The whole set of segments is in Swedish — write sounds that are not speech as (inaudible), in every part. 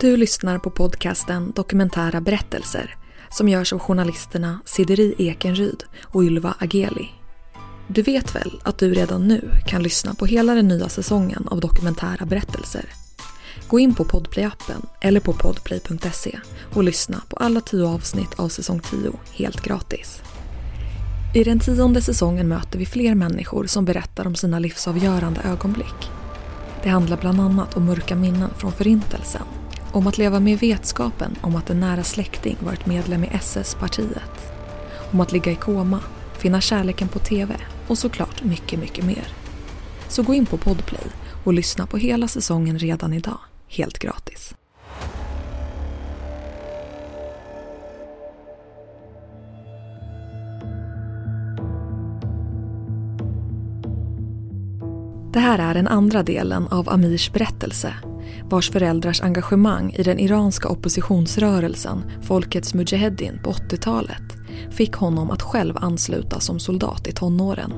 Du lyssnar på podcasten Dokumentära berättelser som görs av journalisterna Sideri Ekenryd och Ylva Ageli. Du vet väl att du redan nu kan lyssna på hela den nya säsongen av dokumentära berättelser? Gå in på Podplay-appen eller på podplay.se och lyssna på alla tio avsnitt av säsong 10 helt gratis. I den tionde säsongen möter vi fler människor som berättar om sina livsavgörande ögonblick. Det handlar bland annat om mörka minnen från Förintelsen, om att leva med vetskapen om att en nära släkting varit medlem i SS-partiet, om att ligga i koma, finna kärleken på TV och såklart mycket, mycket mer. Så gå in på Podplay och lyssna på hela säsongen redan idag, helt gratis. Det här är den andra delen av Amirs berättelse vars föräldrars engagemang i den iranska oppositionsrörelsen Folkets Mujahedin på 80-talet fick honom att själv ansluta som soldat i tonåren.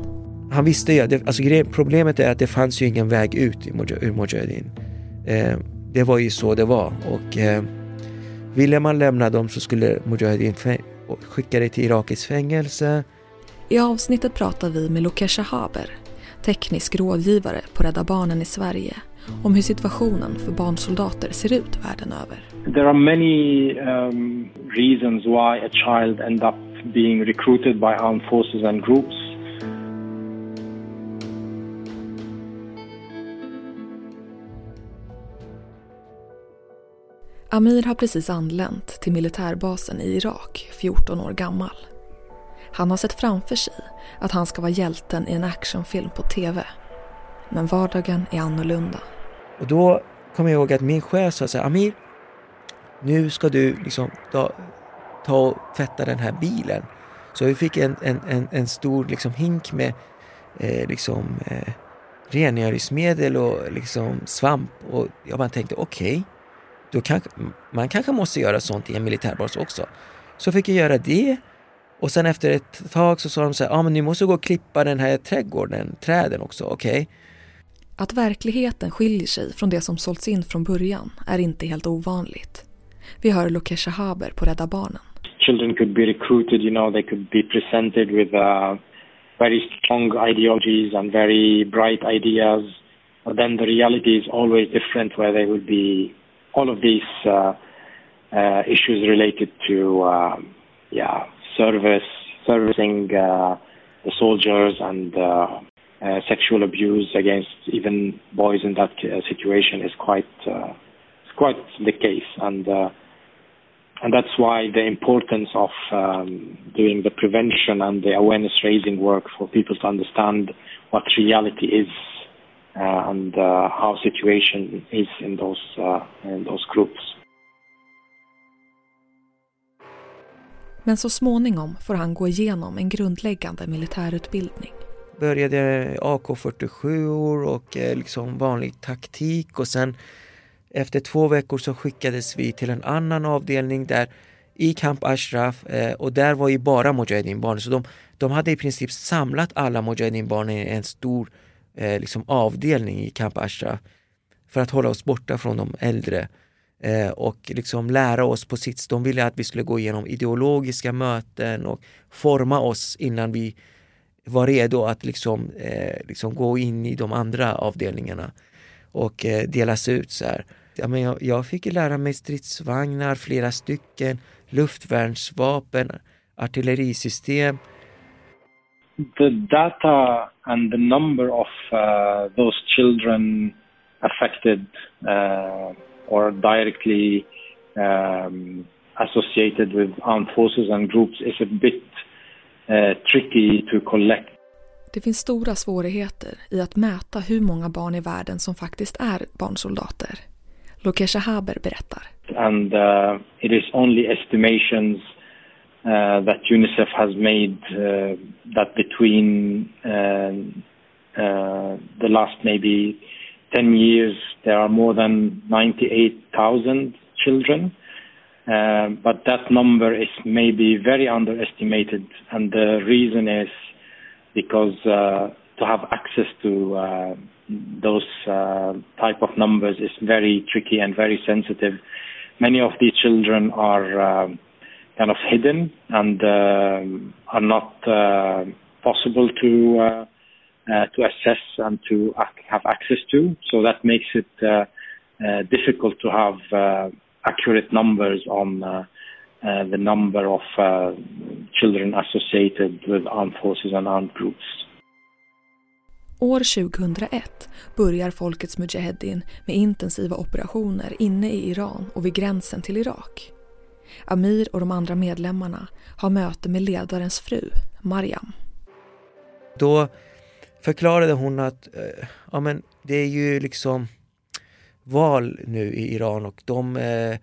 Han visste ju, alltså problemet är att det fanns ju ingen väg ut ur Mujahedin. Eh, det var ju så det var och eh, ville man lämna dem så skulle Mujahedin skicka dig till Irakiskt fängelse. I avsnittet pratar vi med Lokesha Haber, teknisk rådgivare på Rädda Barnen i Sverige om hur situationen för barnsoldater ser ut världen över. There are many um, reasons why a child end up being recruited by armed forces and groups. Amir har precis anlänt till militärbasen i Irak, 14 år gammal. Han har sett framför sig att han ska vara hjälten i en actionfilm på TV. Men vardagen är annorlunda. Och då kommer jag ihåg att min chef sa så här, Amir, nu ska du liksom ta, ta och tvätta den här bilen. Så vi fick en, en, en, en stor liksom hink med eh, liksom, eh, rengöringsmedel och liksom svamp. Och jag bara tänkte, okej, okay, man kanske måste göra sånt i en militärbas också. Så fick jag göra det. Och sen efter ett tag så sa de så här, ja ah, men ni måste gå och klippa den här trädgården, träden också, okej. Okay. Att verkligheten skiljer sig från det som sålts in från början är inte helt ovanligt. Vi hör Lokesha Haber på Rädda Barnen. Children could be recruited, you know, they could be presented with uh, very strong ideologies and very bright ideas. But then the reality is always different where they would be all of these uh, uh, issues related to uh, yeah, service, servicing uh, the soldiers and uh, uh, sexual abuse against even boys in that uh, situation is quite uh, is quite the case, and uh, and that's why the importance of um, doing the prevention and the awareness raising work for people to understand what reality is uh, and how situation is in those in those groups. Men så småningom får han gå igenom en grundläggande militärutbildning började AK47 och eh, liksom vanlig taktik och sen efter två veckor så skickades vi till en annan avdelning där i Camp Ashraf eh, och där var ju bara Mujahedin-barn. Så de, de hade i princip samlat alla Mujahedin-barn i en stor eh, liksom avdelning i Camp Ashraf för att hålla oss borta från de äldre eh, och liksom lära oss på sitt De ville att vi skulle gå igenom ideologiska möten och forma oss innan vi var redo att liksom, eh, liksom gå in i de andra avdelningarna och eh, delas ut så här. Ja, men jag, jag fick lära mig stridsvagnar, flera stycken, luftvärnsvapen, artillerisystem. The data and the number of uh, those children affected uh, or directly um, associated with armed forces and groups is a bit tricky to collect. Det finns stora svårigheter i att mäta hur många barn i världen som faktiskt är barnsoldater. Lokesha Haber berättar. And uh, it is only estimations uh, that Unicef has made uh, that between uh, uh, the last maybe 10 years there are more than 98,000 children but that number is maybe very underestimated, and the reason is because uh, to have access to uh, those uh, type of numbers is very tricky and very sensitive. many of these children are um, kind of hidden and are not possible to to assess and to have access to. So that makes it difficult to have accurate numbers on uh, uh, the number of uh, children associated with armed forces and armed groups. År 2001 börjar Folkets Mujahedin med intensiva operationer inne i Iran och vid gränsen till Irak. Amir och de andra medlemmarna har möte med ledarens fru, Mariam. Då förklarade hon att eh, ja, men det är ju liksom val nu i Iran och de eh,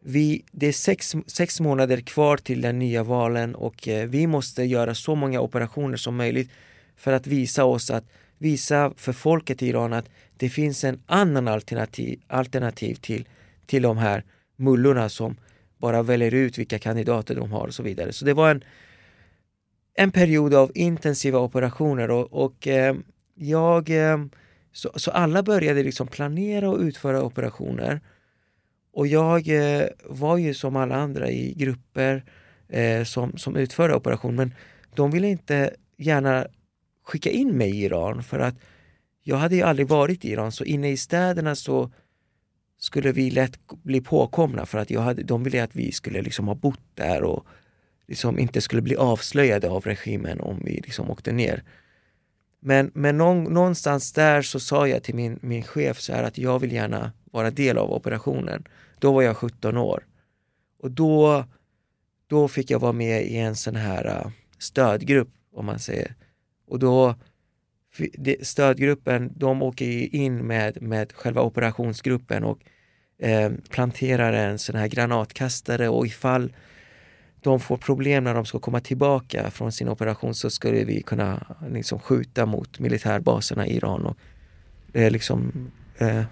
vi, det är sex, sex månader kvar till den nya valen och eh, vi måste göra så många operationer som möjligt för att visa oss att visa för folket i Iran att det finns en annan alternativ, alternativ till, till de här mullorna som bara väljer ut vilka kandidater de har och så vidare. Så det var en, en period av intensiva operationer och, och eh, jag eh, så, så, alla började liksom planera och utföra operationer. Och jag eh, var ju som alla andra i grupper eh, som, som utförde operation men de ville inte gärna skicka in mig i Iran för att jag hade ju aldrig varit i Iran så inne i städerna så skulle vi lätt bli påkomna för att jag hade, de ville att vi skulle liksom ha bott där och liksom inte skulle bli avslöjade av regimen om vi liksom åkte ner. Men, men någonstans där så sa jag till min, min chef så här att jag vill gärna vara del av operationen. Då var jag 17 år. Och då, då fick jag vara med i en sån här äh, stödgrupp om man säger. Och då stödgruppen, de åker in med, med själva operationsgruppen och eh, planterar en sån här granatkastare och ifall de får problem när de ska komma tillbaka från sin operation så skulle vi kunna liksom, skjuta mot militärbaserna i Iran och eh, liksom, eh,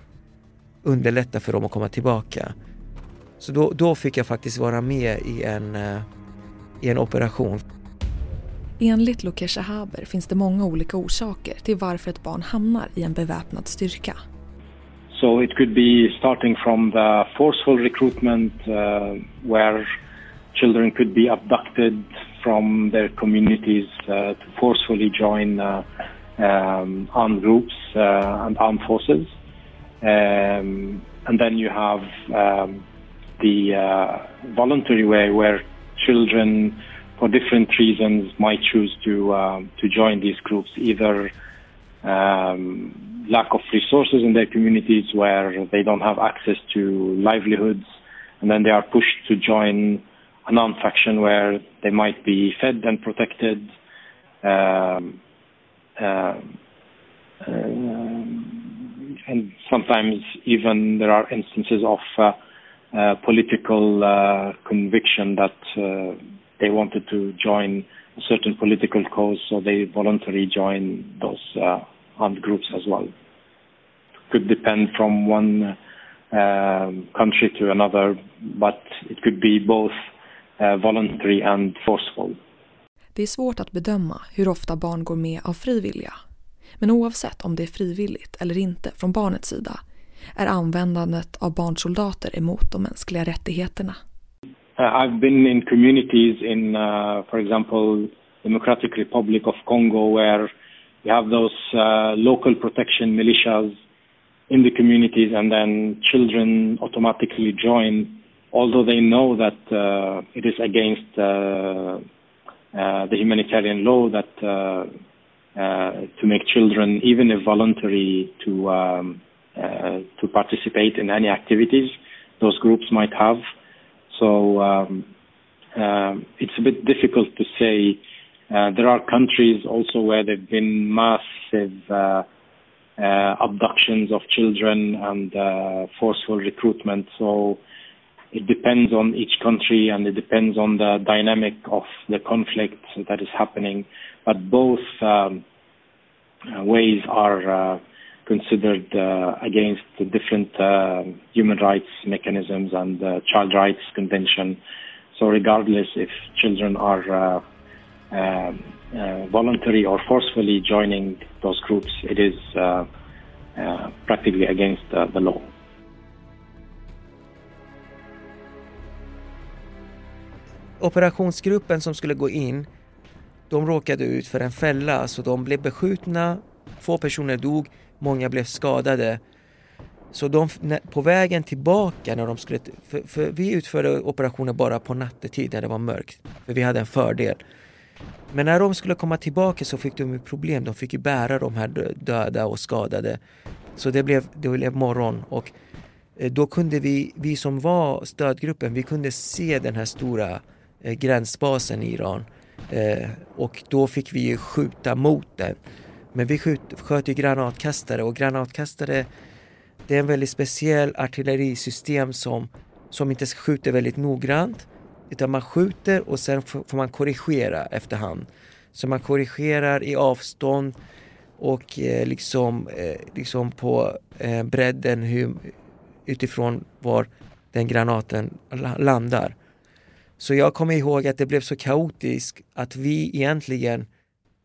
underlätta för dem att komma tillbaka. Så då, då fick jag faktiskt vara med i en, eh, i en operation. Enligt Lokesh Haber finns det många olika orsaker till varför ett barn hamnar i en beväpnad styrka. So it could be starting from the forceful recruitment uh, where children could be abducted from their communities uh, to forcefully join uh, um, armed groups uh, and armed forces. Um, and then you have um, the voluntary way where children for different reasons might choose to um, to join these groups either um, lack of resources in their communities where they don't have access to livelihoods and then they are pushed to join a non-faction where they might be fed and protected um, uh, and sometimes even there are instances of uh, uh, political uh, conviction that uh, they wanted to join a certain political cause, so they voluntarily join those uh, armed groups as well. Could depend from one country to another, but it could be both voluntary and forceful. Det är svårt att bedöma hur ofta barn går med av fri vilja. Men oavsett om det är frivilligt eller inte från barnets sida är användandet av barnsoldater emot de mänskliga rättigheterna. I've been in communities in, uh, for example, Democratic Republic of Congo, where you have those uh, local protection militias in the communities, and then children automatically join, although they know that uh, it is against uh, uh, the humanitarian law that to make children, even if voluntary, to um, to participate in any activities those groups might have. So um, um, it's a bit difficult to say. Uh, there are countries also where there have been massive uh, uh, abductions of children and uh, forceful recruitment. So it depends on each country and it depends on the dynamic of the conflict that is happening. But both um, uh, ways are uh, considered uh, against the different uh, human rights mechanisms and the Child Rights Convention. So, regardless if children are uh, um, uh, voluntary or forcefully joining those groups, it is practically against the law. Operationsgruppen som skulle gå in, de råkade ut för en fälla så de blev beskjutna, två personer dog, många blev skadade. Så de, på vägen tillbaka när de skulle, för, för vi utförde operationer bara på nattetid när det var mörkt, för vi hade en fördel. Men när de skulle komma tillbaka så fick de problem, de fick ju bära de här döda och skadade. Så det blev, det blev morgon och eh, då kunde vi, vi som var stödgruppen, vi kunde se den här stora eh, Eh, gränsbasen i Iran. Eh, och då fick vi ju skjuta mot den. Men vi sköt, sköt ju granatkastare och granatkastare det är en väldigt speciell artillerisystem som, som inte skjuter väldigt noggrant utan man skjuter och sen får man korrigera efterhand. Så man korrigerar i avstånd och eh, liksom, eh, liksom på eh, bredden hur, utifrån var den granaten landar. Så jag kommer ihåg att det blev så kaotiskt att vi egentligen,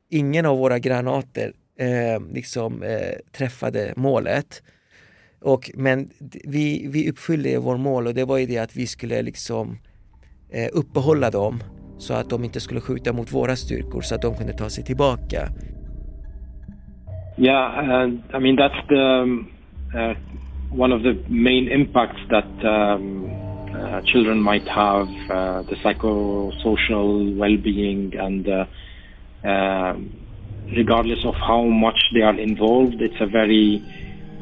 ingen av våra granater eh, liksom eh, träffade målet. Och, men vi, vi uppfyllde vår mål och det var ju det att vi skulle liksom eh, uppehålla dem så att de inte skulle skjuta mot våra styrkor så att de kunde ta sig tillbaka. Yeah, uh, I mean that's the um, uh, one of the main impacts that um, uh, children might have, uh, the psychosocial well-being and uh, um, regardless of how much they are involved, it's a very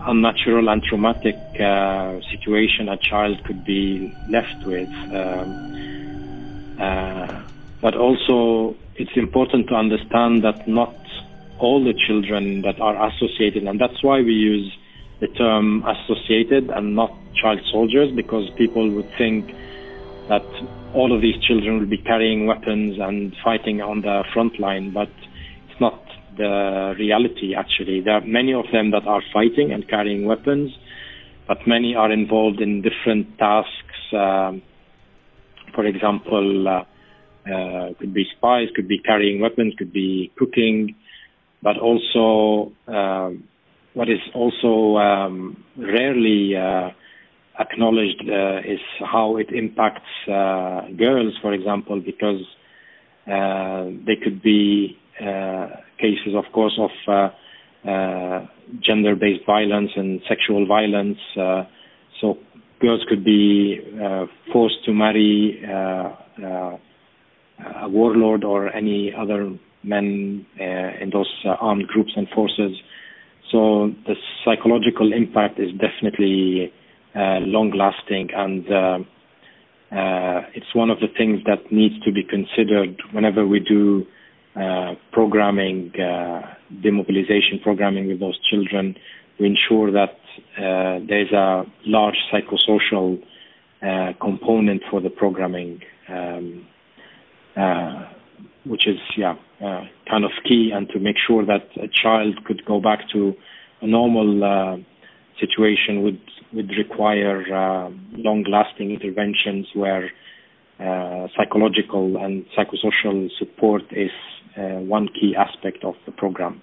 unnatural and traumatic uh, situation a child could be left with. Um, but also, it's important to understand that not all the children that are associated, and that's why we use the term associated and not child soldiers, because people would think that all of these children will be carrying weapons and fighting on the front line, but it's not the reality actually. There are many of them that are fighting and carrying weapons, but many are involved in different tasks. Um, for example, uh, uh, could be spies, could be carrying weapons, could be cooking, but also um, what is also um, rarely uh, acknowledged uh, is how it impacts uh, girls, for example, because uh, they could be uh, cases, of course, of uh, uh, gender-based violence and sexual violence. so girls could be forced to marry a warlord or any other men in those armed groups and forces. So the psychological impact is definitely uh, long lasting and uh, uh, it's one of the things that needs to be considered whenever we do uh, programming, uh, demobilization programming with those children. We ensure that there's a large psychosocial uh, component for the programming, um, uh, which is yeah uh, kind of key, and to make sure that a child could go back to a normal situation would would require long-lasting interventions where psychological and psychosocial support is uh, one key aspect of the program.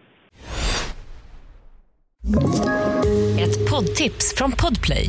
Ett poddtips från Podplay.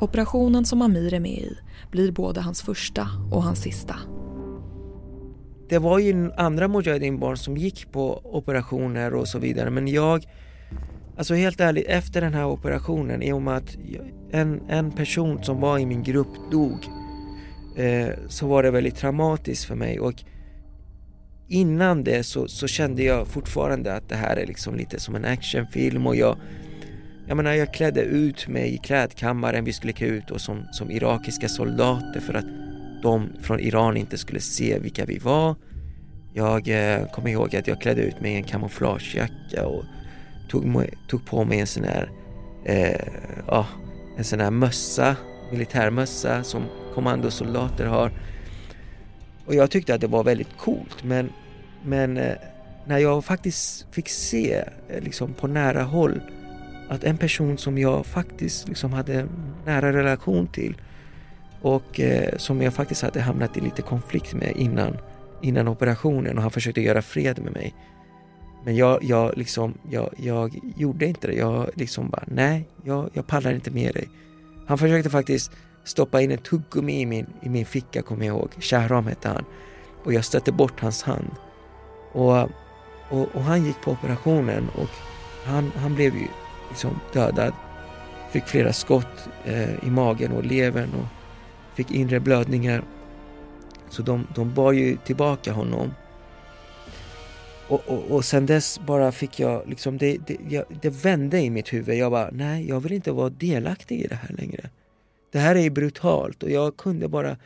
Operationen som Amir är med i blir både hans första och hans sista. Det var ju andra Mujahedin-barn som gick på operationer och så vidare men jag Alltså helt ärligt, efter den här operationen, i och med att en, en person som var i min grupp dog eh, så var det väldigt traumatiskt för mig och innan det så, så, kände jag fortfarande att det här är liksom lite som en actionfilm och jag jag menar jag klädde ut mig i klädkammaren, vi skulle klä ut oss som, som irakiska soldater för att de från Iran inte skulle se vilka vi var. Jag eh, kommer ihåg att jag klädde ut mig i en kamouflagejacka och tog, tog på mig en sån här, eh, ja, en sån här mössa, militärmössa som kommandosoldater har. Och jag tyckte att det var väldigt coolt men, men eh, när jag faktiskt fick se eh, liksom på nära håll att en person som jag faktiskt liksom hade en nära relation till och eh, som jag faktiskt hade hamnat i lite konflikt med innan, innan operationen och han försökte göra fred med mig. Men jag, jag, liksom, jag, jag gjorde inte det. Jag liksom bara, nej, jag, jag pallar inte med dig. Han försökte faktiskt stoppa in ett tuggummi i min, i min ficka, kommer jag ihåg. Shahram hette han. Och jag stötte bort hans hand. Och, och, och han gick på operationen och han, han blev ju liksom dödad. Fick flera skott eh, i magen och levern och fick inre blödningar. Så de, de bar ju tillbaka honom. Och, och, och sen dess bara fick jag liksom, det, det, jag, det vände i mitt huvud. Jag bara, nej jag vill inte vara delaktig i det här längre. Det här är brutalt och jag kunde bara,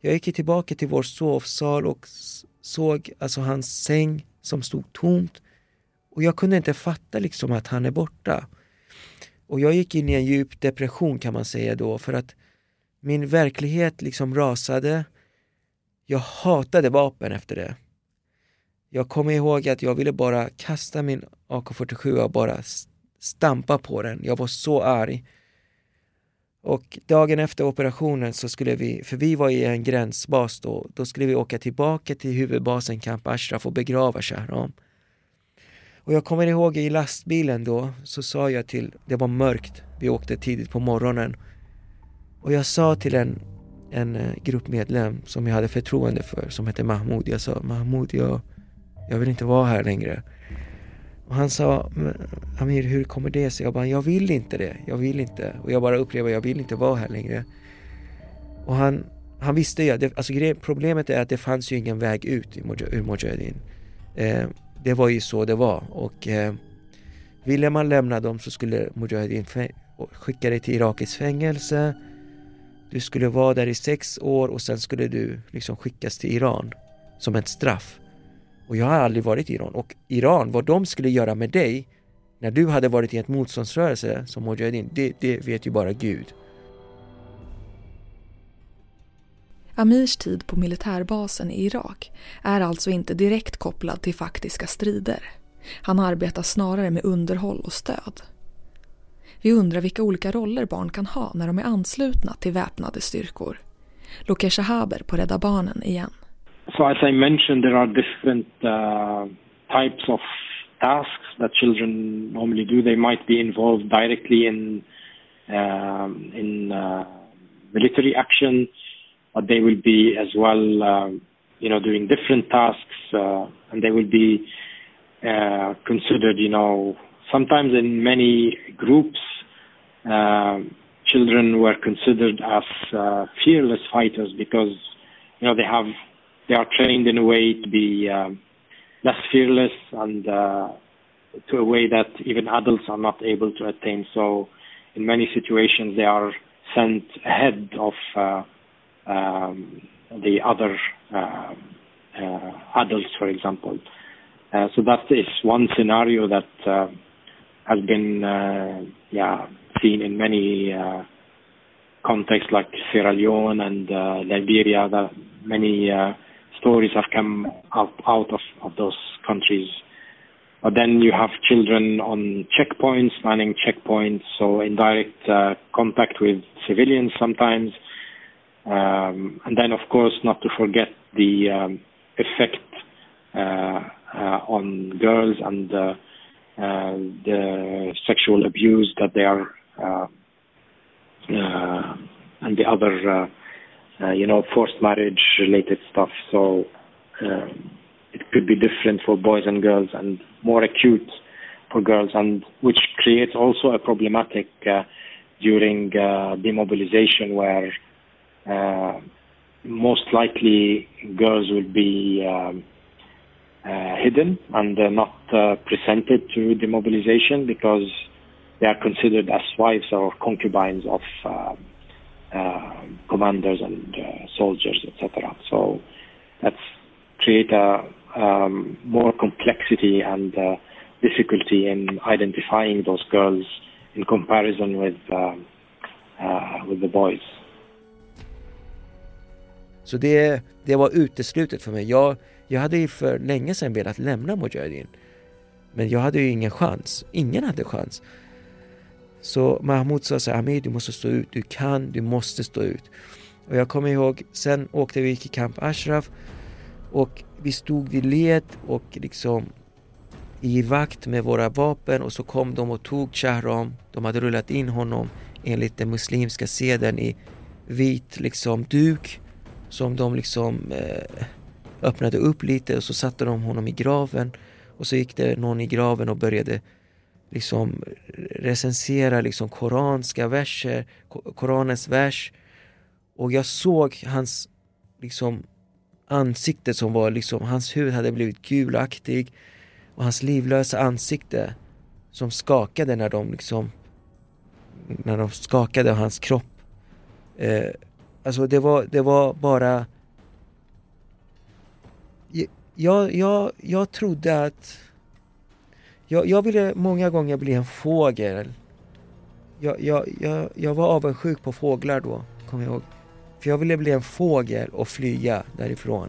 jag gick tillbaka till vår sovsal och såg alltså hans säng som stod tomt. Och jag kunde inte fatta liksom att han är borta. Och jag gick in i en djup depression kan man säga då för att min verklighet liksom rasade. Jag hatade vapen efter det. Jag kommer ihåg att jag ville bara kasta min AK47 och bara stampa på den. Jag var så arg. Och dagen efter operationen så skulle vi, för vi var i en gränsbas då, då skulle vi åka tillbaka till huvudbasen Camp Ashraf och begrava Shahram. Och jag kommer ihåg i lastbilen då så sa jag till, det var mörkt, vi åkte tidigt på morgonen. Och jag sa till en, en eh, gruppmedlem som jag hade förtroende för som hette Mahmoud. Jag sa Mahmoud, jag, jag vill inte vara här längre. Och han sa, Amir hur kommer det sig? Jag bara, jag vill inte det, jag vill inte. Och jag bara upplever, jag vill inte vara här längre. Och han, han visste ju, det, alltså problemet är att det fanns ju ingen väg ut ur Mujahedin. Eh, det var ju så det var och eh, ville man lämna dem så skulle Mujahedin skicka dig till Irakis fängelse. Du skulle vara där i sex år och sen skulle du liksom skickas till Iran som ett straff. Och jag har aldrig varit i Iran och Iran, vad de skulle göra med dig när du hade varit i en motståndsrörelse som Mujahedin, det, det vet ju bara Gud. Amirs tid på militärbasen i Irak är alltså inte direkt kopplad till faktiska strider. Han arbetar snarare med underhåll och stöd. Vi undrar vilka olika roller barn kan ha när de är anslutna till väpnade styrkor. Lokesha Haber på Rädda Barnen igen. So as I mentioned, there are different uh, types of tasks that children normally do. They might be involved directly in uh, in uh, military action, they will be as well, uh, you know, doing different tasks, uh, and they will be uh, considered, you know, sometimes in many groups. children were considered as fearless fighters because you know they have they are trained in a way to be um, less fearless and uh, to a way that even adults are not able to attain. So, in many situations, they are sent ahead of uh, um, the other uh, uh adults, for example. Uh, so that is one scenario that uh, has been, yeah, seen in many contexts like Sierra Leone and Liberia. That many stories have come out, out of, of those countries. But then you have children on checkpoints, manning checkpoints, so in direct uh, contact with civilians sometimes. Um, and then, of course, not to forget the um, effect uh, uh, on girls and uh, the sexual abuse that they are, and the other you know, forced marriage related stuff. So um, it could be different for boys and girls and more acute for girls, and which creates also a problematic uh, during uh, demobilization where uh, most likely girls will be um, uh, hidden and uh, not uh, presented to demobilization because they are considered as wives or concubines of uh, commanders and uh, soldiers, etc. So that's create a um, more complexity and uh, difficulty in identifying those girls in comparison with uh, uh, with the boys. Så det, det var uteslutet för mig. Jag, jag hade ju för länge sedan velat lämna Mujahedin. Men jag hade ju ingen chans. Ingen hade chans. Så Mahmoud sa så här, Amir du måste stå ut, du kan, du måste stå ut. Och jag kommer ihåg, sen åkte vi till Camp Ashraf och vi stod i led och liksom i vakt med våra vapen och så kom de och tog Shahram. De hade rullat in honom enligt den muslimska seden i vit liksom duk som de liksom eh, öppnade upp lite och så satte de honom i graven. Och så gick det någon i graven och började liksom recensera liksom koranska verser, koranens vers. Och jag såg hans liksom ansikte som var liksom, hans hud hade blivit gulaktig. Och hans livlösa ansikte som skakade när de liksom när de skakade hans kropp. Eh, alltså det var, det var bara jag, jag, jag trodde att jag, jag ville många gånger bli en fågel. Jag, jag, jag, jag var avundsjuk på fåglar då, kommer jag ihåg. För jag ville bli en fågel och flyga därifrån.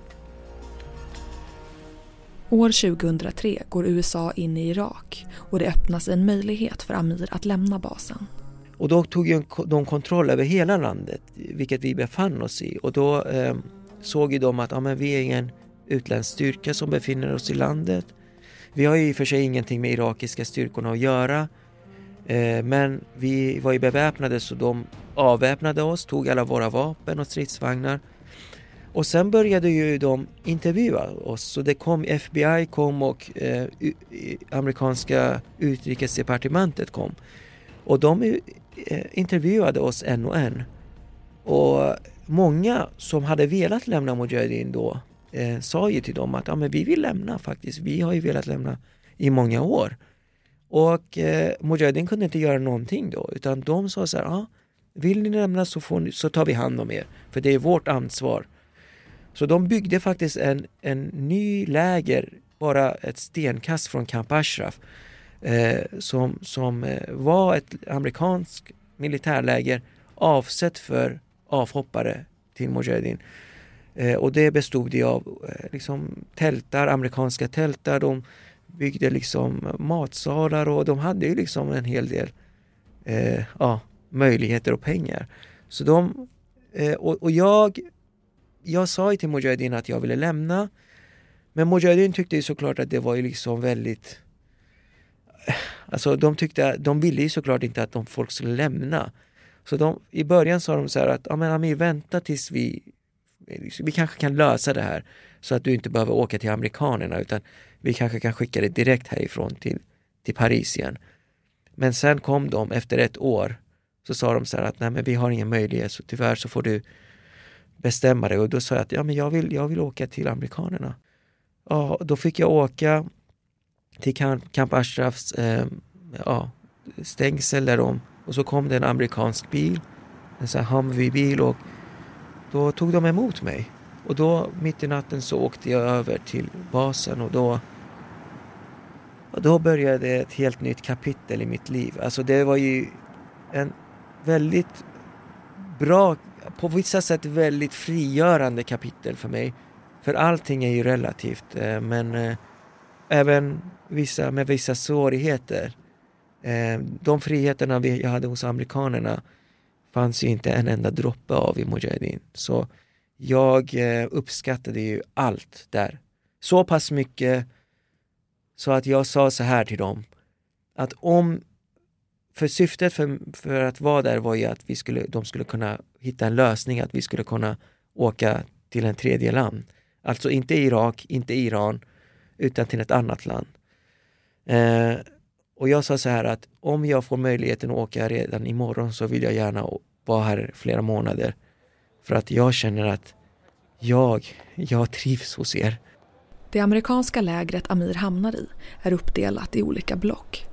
År 2003 går USA in i Irak och det öppnas en möjlighet för Amir att lämna basen. Och då tog ju de kontroll över hela landet, vilket vi befann oss i. Och då eh, såg ju de att ja, men vi är ingen utländsk styrka som befinner oss i landet. Vi har ju i och för sig ingenting med irakiska styrkorna att göra. Eh, men vi var ju beväpnade så de avväpnade oss, tog alla våra vapen och stridsvagnar. Och sen började ju de intervjua oss. Så det kom, FBI kom och eh, amerikanska utrikesdepartementet kom. Och de Eh, intervjuade oss en och en. Och många som hade velat lämna Mujahedin då eh, sa ju till dem att ja, men vi vill lämna faktiskt. Vi har ju velat lämna i många år. Och eh, Mujahedin kunde inte göra någonting då utan de sa så här, ah, vill ni lämna så, får ni, så tar vi hand om er. För det är vårt ansvar. Så de byggde faktiskt en, en ny läger bara ett stenkast från Camp Ashraf eh, som, som eh, var ett amerikanskt militärläger avsett för avhoppare till Mujahedin. Eh, och det bestod av eh, liksom, tältar, amerikanska tältar. De byggde liksom matsalar och de hade ju liksom en hel del eh, ja, möjligheter och pengar. Så de, eh, och, och, jag, jag sa ju till Mujahedin att jag ville lämna. Men Mujahedin tyckte ju såklart att det var ju liksom väldigt Alltså de tyckte, de ville ju såklart inte att de folk skulle lämna. Så de, i början sa de så här att, ja men Amir vänta tills vi vi kanske kan lösa det här så att du inte behöver åka till amerikanerna utan vi kanske kan skicka det direkt härifrån till, till Paris igen. Men sen kom de efter ett år så sa de så här att nej men vi har ingen möjlighet så tyvärr så får du bestämma dig och då sa jag att ja men jag vill, jag vill åka till amerikanerna. Ja, då fick jag åka till Camp, Ashrafs eh, ja, stängsel där de, och så kom det en amerikansk bil, en sån här Humvee-bil och då tog de emot mig. Och då mitt i natten så åkte jag över till basen och då och då började ett helt nytt kapitel i mitt liv. Alltså det var ju en väldigt bra, på vissa sätt väldigt frigörande kapitel för mig. För allting är ju relativt eh, men eh, även vissa, med vissa svårigheter. Eh, de friheterna jag hade hos amerikanerna fanns ju inte en enda droppe av i Mujahedin. Så jag eh, uppskattade ju allt där. Så pass mycket så att jag sa så här till dem att om för syftet för, för att vara där var ju att vi skulle, de skulle kunna hitta en lösning, att vi skulle kunna åka till en tredje land. Alltså inte Irak, inte Iran, utan till ett annat land. Eh, och jag sa så här att om jag får möjligheten att åka redan imorgon så vill jag gärna vara här flera månader. För att jag känner att jag, jag trivs hos er. Det amerikanska lägret Amir hamnar i är uppdelat i olika block.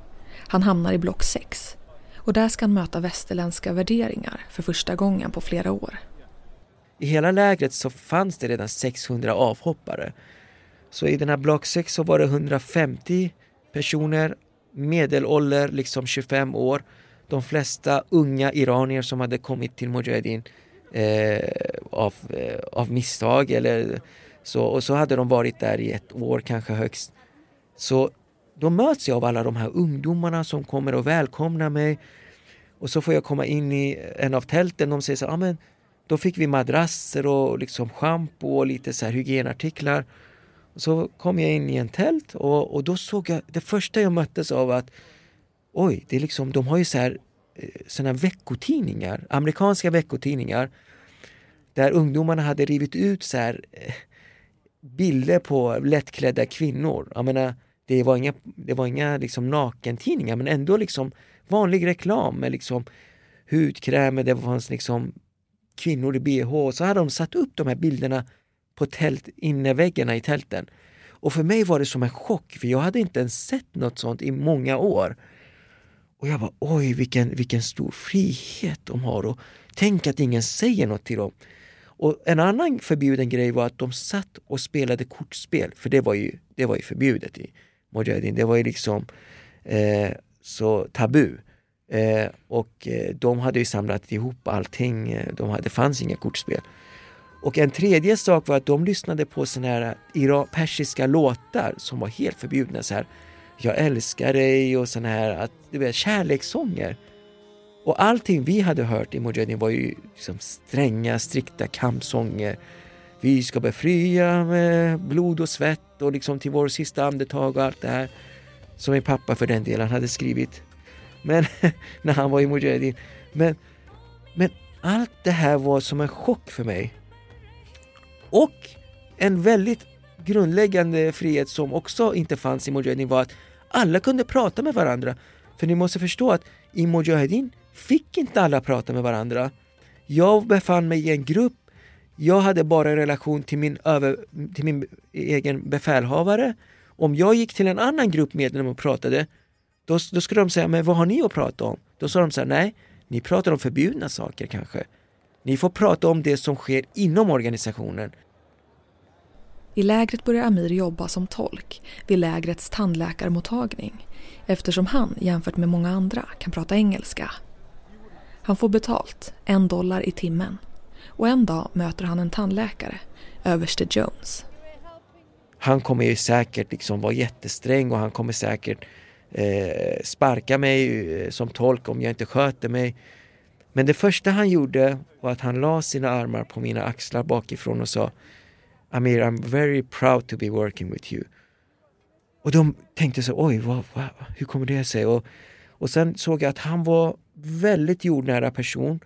Han hamnar i block 6 och där ska han möta västerländska värderingar för första gången på flera år. I hela lägret så fanns det redan 600 avhoppare. Så i den här block 6 så var det 150 personer, medelålder liksom 25 år. De flesta unga iranier som hade kommit till Mujahedin eh, av, eh, av misstag eller så. Och så hade de varit där i ett år kanske högst. Så då möts jag av alla de här ungdomarna som kommer och välkomnar mig. Och så får jag komma in i en av tälten. De säger så ah, men då fick vi madrasser och liksom schampo och lite så här hygienartiklar. Så kom jag in i en tält och, och då såg jag, det första jag möttes av att oj, det är liksom, de har ju så här eh, såna veckotidningar, amerikanska veckotidningar där ungdomarna hade rivit ut så här eh, bilder på lättklädda kvinnor. Jag menar, det var inga, det var inga liksom nakentidningar men ändå liksom vanlig reklam med liksom hudkrämer, det fanns liksom kvinnor i bh. Så hade de satt upp de här bilderna på tält, inneväggarna i tälten. Och för mig var det som en chock för jag hade inte ens sett något sånt i många år. Och jag bara oj vilken, vilken stor frihet de har och tänk att ingen säger något till dem. Och en annan förbjuden grej var att de satt och spelade kortspel för det var ju, det var ju förbjudet i Mujahedin. Det var ju liksom eh, så tabu. Eh, och eh, de hade ju samlat ihop allting. Eh, de hade, det fanns inga kortspel. Och en tredje sak var att de lyssnade på såna här persiska låtar som var helt förbjudna. Så här, jag älskar dig och såna här att, du vet, kärlekssånger. Och allting vi hade hört i Mujahedin var ju liksom stränga, strikta kampsånger. Vi ska befria med blod och svett och liksom till vår sista andetag och allt det här. Som min pappa för den delen hade skrivit. Men (laughs) när han var i Mujahedin. Men, men allt det här var som en chock för mig. Och en väldigt grundläggande frihet som också inte fanns i Mujahedin var att alla kunde prata med varandra. För ni måste förstå att i Mujahedin fick inte alla prata med varandra. Jag befann mig i en grupp, jag hade bara en relation till min, över, till min egen befälhavare. Om jag gick till en annan gruppmedlem och pratade, då, då skulle de säga, men vad har ni att prata om? Då sa de så här, nej, ni pratar om förbjudna saker kanske. Ni får prata om det som sker inom organisationen. I lägret börjar Amir jobba som tolk vid lägrets tandläkarmottagning eftersom han, jämfört med många andra, kan prata engelska. Han får betalt, en dollar i timmen. Och en dag möter han en tandläkare, överste Jones. Han kommer ju säkert liksom vara jättesträng och han kommer säkert eh, sparka mig eh, som tolk om jag inte sköter mig. Men det första han gjorde var att han la sina armar på mina axlar bakifrån och sa Amir, I'm very proud to be working with you. Och de tänkte så, oj, vad, vad, hur kommer det sig? Och, och sen såg jag att han var väldigt jordnära person.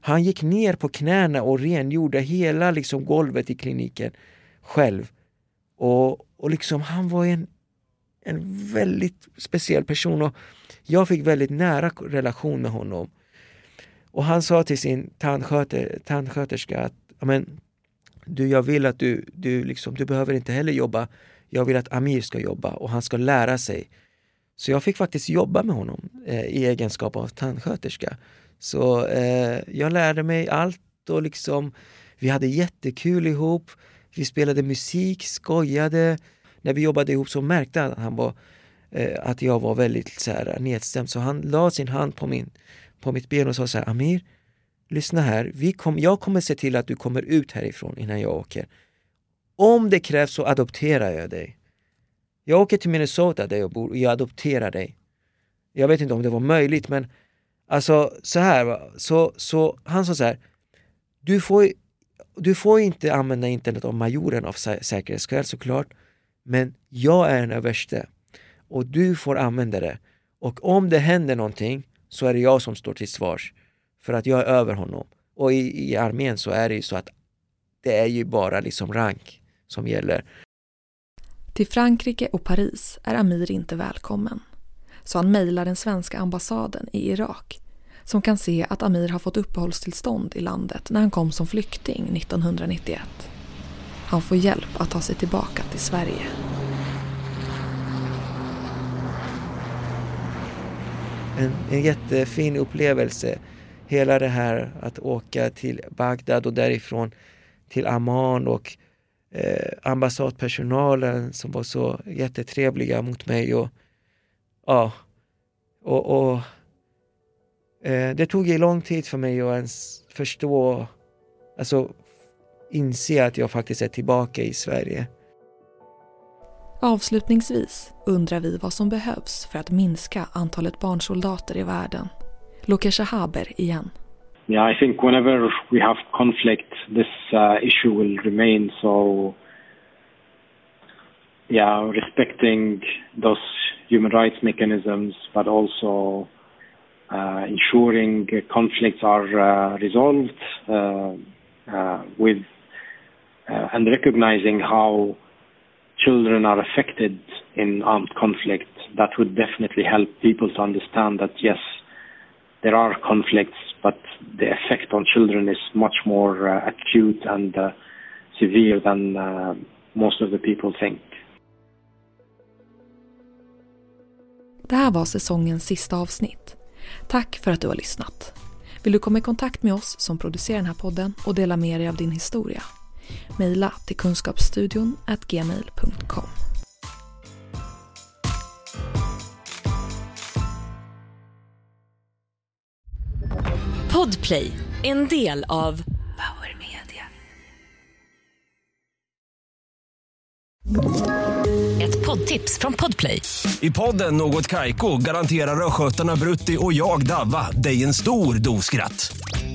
Han gick ner på knäna och rengjorde hela liksom, golvet i kliniken själv. Och, och liksom, han var en, en väldigt speciell person och jag fick väldigt nära relation med honom. Och han sa till sin tandsköter, tandsköterska att Amen, du, jag vill att du, du, liksom, du behöver inte heller jobba. Jag vill att Amir ska jobba och han ska lära sig. Så jag fick faktiskt jobba med honom eh, i egenskap av tandsköterska. Så eh, jag lärde mig allt och liksom, vi hade jättekul ihop. Vi spelade musik, skojade. När vi jobbade ihop så märkte han att, han var, eh, att jag var väldigt så här, nedstämd. Så han la sin hand på, min, på mitt ben och sa så här, Amir, lyssna här, vi kom, jag kommer se till att du kommer ut härifrån innan jag åker. Om det krävs så adopterar jag dig. Jag åker till Minnesota där jag bor och jag adopterar dig. Jag vet inte om det var möjligt men alltså så här, så, så han sa så här, du får, du får inte använda internet av majoren av sä säkerhetsskäl såklart, men jag är en överste och du får använda det. Och om det händer någonting så är det jag som står till svars. För att jag är över honom. Och i, i armén så är det ju så att det är ju bara liksom rank som gäller. Till Frankrike och Paris är Amir inte välkommen. Så han mejlar den svenska ambassaden i Irak som kan se att Amir har fått uppehållstillstånd i landet när han kom som flykting 1991. Han får hjälp att ta sig tillbaka till Sverige. En, en jättefin upplevelse hela det här att åka till Bagdad och därifrån till Amman och eh, ambassadpersonalen som var så jättetrevliga mot mig och ja, och, och eh, det tog ju lång tid för mig att ens förstå, alltså inse att jag faktiskt är tillbaka i Sverige. Avslutningsvis undrar vi vad som behövs för att minska antalet barnsoldater i världen. Lokesha Haber igen. Yeah, I think whenever we have conflict, this uh, issue will remain. So, yeah, respecting those human rights mechanisms, but also uh, ensuring conflicts are uh, resolved uh, uh, with uh, and recognizing how children are affected in armed conflict. That would definitely help people to understand that yes, there are conflicts, but the effect on children is much more uh, acute and uh, severe than uh, most of the people think. Det här var säsongens sista avsnitt. Tack för att du har lyssnat. Vill du komma i kontakt med oss som producerar den här podden och dela med dig av din historia? Mejla till kunskapsstudion gmail.com. Podplay, en del av Power Media. Ett poddtips från Podplay. I podden Något Kaiko garanterar östgötarna Brutti och jag, Davva, dig en stor dos skratt.